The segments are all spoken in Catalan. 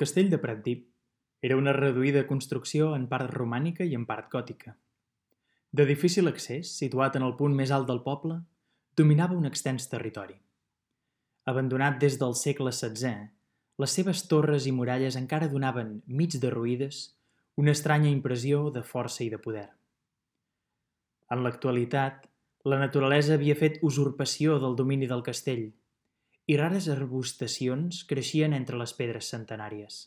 castell de Pratdip era una reduïda construcció en part romànica i en part gòtica. De difícil accés, situat en el punt més alt del poble, dominava un extens territori. Abandonat des del segle XVI, les seves torres i muralles encara donaven, mig derruïdes, una estranya impressió de força i de poder. En l'actualitat, la naturalesa havia fet usurpació del domini del castell i rares arbustacions creixien entre les pedres centenàries.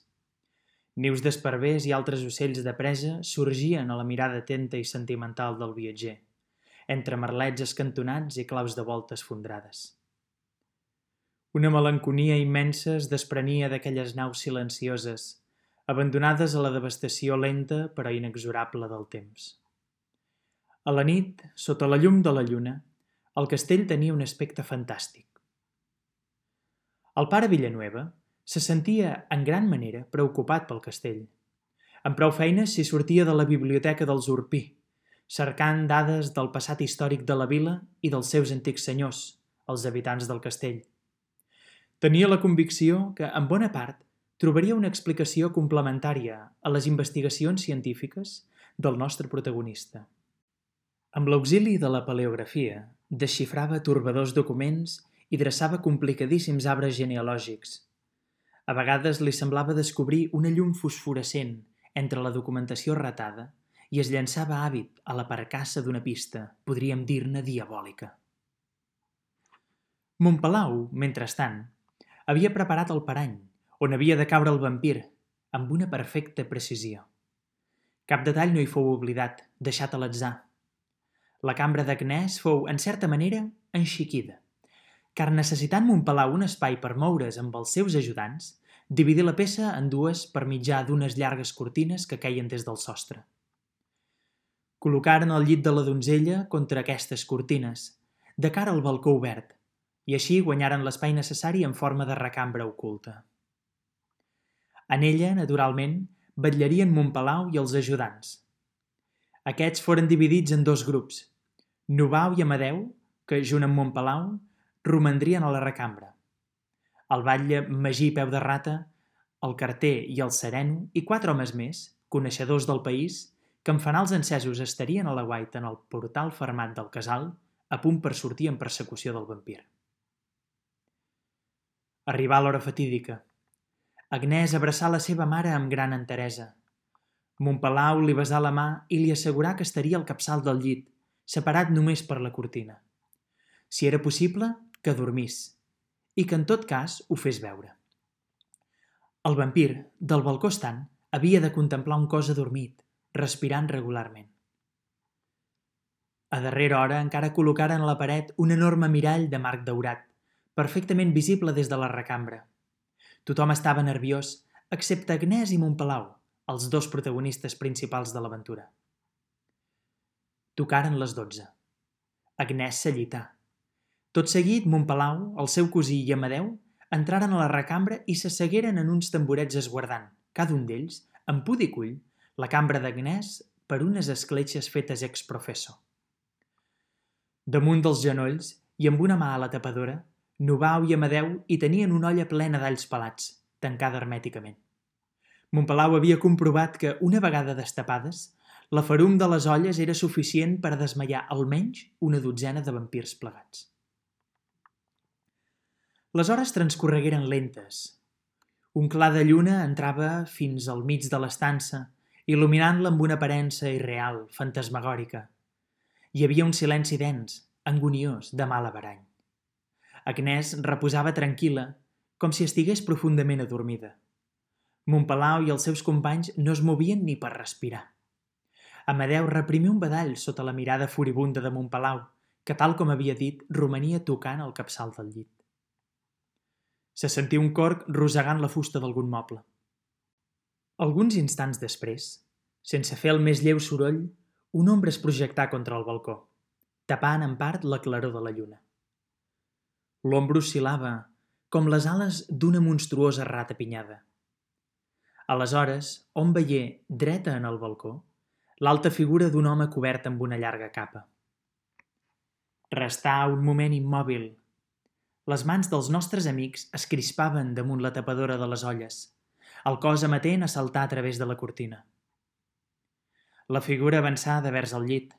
Nius d'esparvers i altres ocells de presa sorgien a la mirada atenta i sentimental del viatger, entre merlets escantonats i claus de voltes fondrades. Una melanconia immensa es desprenia d'aquelles naus silencioses, abandonades a la devastació lenta però inexorable del temps. A la nit, sota la llum de la lluna, el castell tenia un aspecte fantàstic. El pare Villanueva se sentia en gran manera preocupat pel castell. Amb prou feines s'hi sortia de la biblioteca dels Urpí, cercant dades del passat històric de la vila i dels seus antics senyors, els habitants del castell. Tenia la convicció que, en bona part, trobaria una explicació complementària a les investigacions científiques del nostre protagonista. Amb l'auxili de la paleografia, desxifrava turbadors documents i dreçava complicadíssims arbres genealògics. A vegades li semblava descobrir una llum fosforescent entre la documentació ratada i es llançava hàbit a la percassa d'una pista, podríem dir-ne diabòlica. Montpalau, mentrestant, havia preparat el parany, on havia de caure el vampir, amb una perfecta precisió. Cap detall no hi fou oblidat, deixat a l'atzar. La cambra d'Agnès fou, en certa manera, enxiquida car necessitant Montpalau un espai per moure's amb els seus ajudants, dividí la peça en dues per mitjà d'unes llargues cortines que queien des del sostre. Col·locaren el llit de la donzella contra aquestes cortines, de cara al balcó obert, i així guanyaren l'espai necessari en forma de recambra oculta. En ella, naturalment, vetllarien Montpalau i els ajudants. Aquests foren dividits en dos grups, Nubau i Amadeu, que, junt amb Montpalau, romandrien a la recambra. El batlle Magí Peu de Rata, el carter i el sereno i quatre homes més, coneixedors del país, que amb fanals encesos estarien a la guaita en el portal fermat del casal, a punt per sortir en persecució del vampir. Arribà l'hora fatídica. Agnès abraçà la seva mare amb gran enteresa. Montpalau li besà la mà i li assegurà que estaria al capçal del llit, separat només per la cortina. Si era possible, que dormís i que en tot cas ho fes veure. El vampir, del balcó estant, havia de contemplar un cos adormit, respirant regularment. A darrera hora encara col·locaren a la paret un enorme mirall de marc daurat, perfectament visible des de la recambra. Tothom estava nerviós, excepte Agnès i Montpalau, els dos protagonistes principals de l'aventura. Tocaren les dotze. Agnès s'allità tot seguit, Montpalau, el seu cosí i Amadeu entraren a la recambra i s'assegueren en uns tamborets esguardant, cada un d'ells, amb pudicull, la cambra d'Agnès per unes escletxes fetes ex professo. Damunt dels genolls i amb una mà a la tapadora, Nubau i Amadeu hi tenien una olla plena d'alls pelats, tancada hermèticament. Montpalau havia comprovat que, una vegada destapades, la ferum de les olles era suficient per a desmaiar almenys una dotzena de vampirs plegats. Les hores transcorregueren lentes. Un clar de lluna entrava fins al mig de l'estança, il·luminant-la amb una aparença irreal, fantasmagòrica. Hi havia un silenci dens, angoniós, de mal averany. Agnès reposava tranquil·la, com si estigués profundament adormida. Montpalau i els seus companys no es movien ni per respirar. Amadeu reprimí un badall sota la mirada furibunda de Montpalau, que, tal com havia dit, romania tocant el capçal del llit. Se sentia un corc rosegant la fusta d'algun moble. Alguns instants després, sense fer el més lleu soroll, un ombra es projectà contra el balcó, tapant en part la claror de la lluna. L'ombra oscil·lava, com les ales d'una monstruosa rata pinyada. Aleshores, on veié, dreta en el balcó, l'alta figura d'un home cobert amb una llarga capa. Restà un moment immòbil, les mans dels nostres amics es crispaven damunt la tapadora de les olles. el cos amatent a saltar a través de la cortina. La figura avançada vers el llit,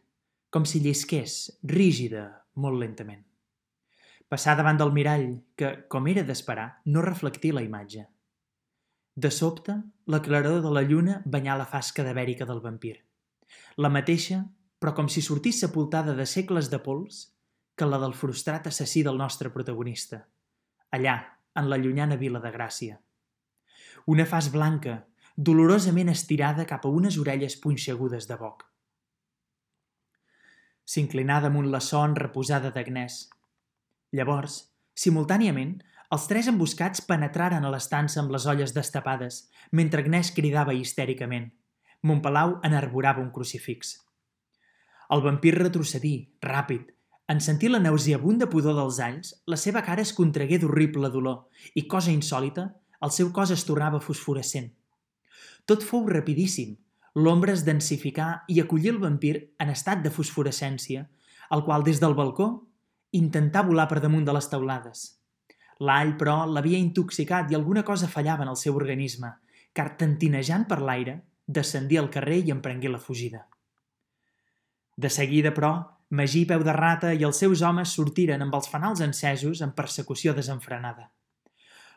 com si llisqués, rígida, molt lentament. Passà davant del mirall, que, com era d'esperar, no reflectia la imatge. De sobte, la claror de la lluna banyà la faç cadavèrica del vampir. La mateixa, però com si sortís sepultada de segles de pols, que la del frustrat assassí del nostre protagonista, allà, en la llunyana vila de Gràcia. Una faç blanca, dolorosament estirada cap a unes orelles punxegudes de boc. S'inclinà damunt la son reposada d'Agnès. Llavors, simultàniament, els tres emboscats penetraren a l'estança amb les olles destapades, mentre Agnès cridava histèricament. Montpalau enarborava un crucifix. El vampir retrocedí, ràpid. En sentir la nauseabunda pudor dels anys, la seva cara es contragué d'horrible dolor i, cosa insòlita, el seu cos es tornava fosforescent. Tot fou rapidíssim. L'ombra es densificà i acollí el vampir en estat de fosforescència, el qual des del balcó intentà volar per damunt de les teulades. L'all, però, l'havia intoxicat i alguna cosa fallava en el seu organisme, car tantinejant per l'aire, descendia al carrer i emprengué la fugida. De seguida, però, Magí Peu de Rata i els seus homes sortiren amb els fanals encesos en persecució desenfrenada.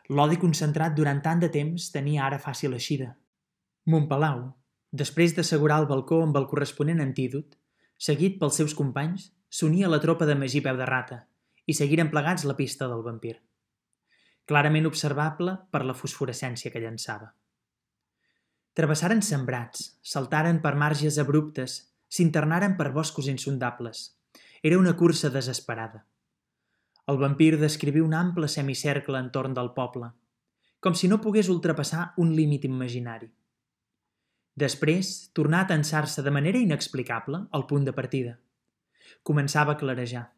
L'odi concentrat durant tant de temps tenia ara fàcil eixida. Montpalau, després d'assegurar el balcó amb el corresponent antídot, seguit pels seus companys, s'unia a la tropa de Magí Peu de Rata i seguiren plegats la pista del vampir clarament observable per la fosforescència que llançava. Travessaren sembrats, saltaren per marges abruptes, s'internaren per boscos insondables. Era una cursa desesperada. El vampir descriví un ample semicercle entorn del poble, com si no pogués ultrapassar un límit imaginari. Després, tornà a tensar-se de manera inexplicable al punt de partida. Començava a clarejar.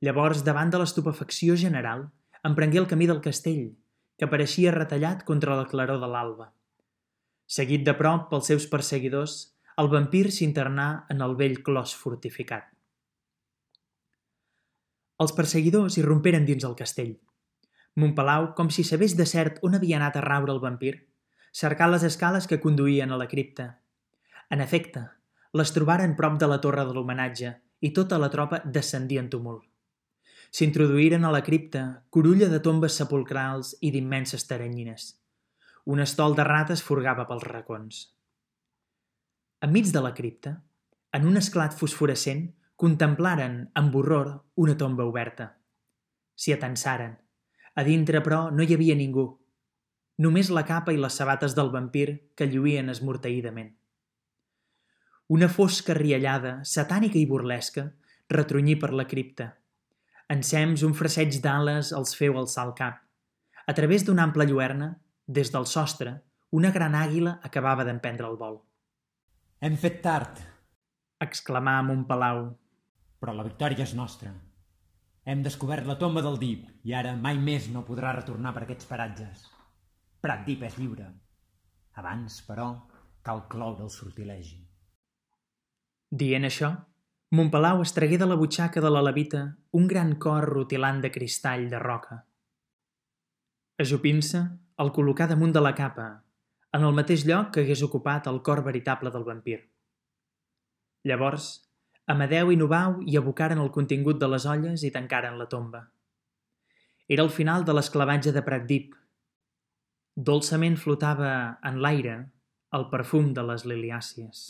Llavors, davant de l'estupefacció general, emprengué el camí del castell, que pareixia retallat contra la claror de l'alba. Seguit de prop pels seus perseguidors, el vampir s'internà en el vell clos fortificat. Els perseguidors irromperen dins el castell. Montpalau, com si sabés de cert on havia anat a raure el vampir, cercà les escales que conduïen a la cripta. En efecte, les trobaren prop de la torre de l'homenatge i tota la tropa descendia en tumult. S'introduïren a la cripta, curulla de tombes sepulcrals i d'immenses taranyines. Un estol de rates forgava pels racons. Enmig de la cripta, en un esclat fosforescent, contemplaren, amb horror, una tomba oberta. S'hi atensaren. A dintre, però, no hi havia ningú. Només la capa i les sabates del vampir que lluïen esmorteïdament. Una fosca riallada, satànica i burlesca, retrunyí per la cripta – Ensems un fraseig d'ales els feu alçar el cap. A través d'una ampla lluerna, des del sostre, una gran àguila acabava d'emprendre el vol. Hem fet tard, exclamà palau. Però la victòria és nostra. Hem descobert la tomba del Dip i ara mai més no podrà retornar per aquests paratges. Prat Dip és lliure. Abans, però, cal cloure el sortilegi. Dient això, Montpalau es tragué de la butxaca de la levita un gran cor rutilant de cristall de roca. Ajupint-se, el col·locà damunt de la capa, en el mateix lloc que hagués ocupat el cor veritable del vampir. Llavors, Amadeu i Nubau hi abocaren el contingut de les olles i tancaren la tomba. Era el final de l'esclavatge de Pratdip. Dolçament flotava en l'aire el perfum de les liliàcies.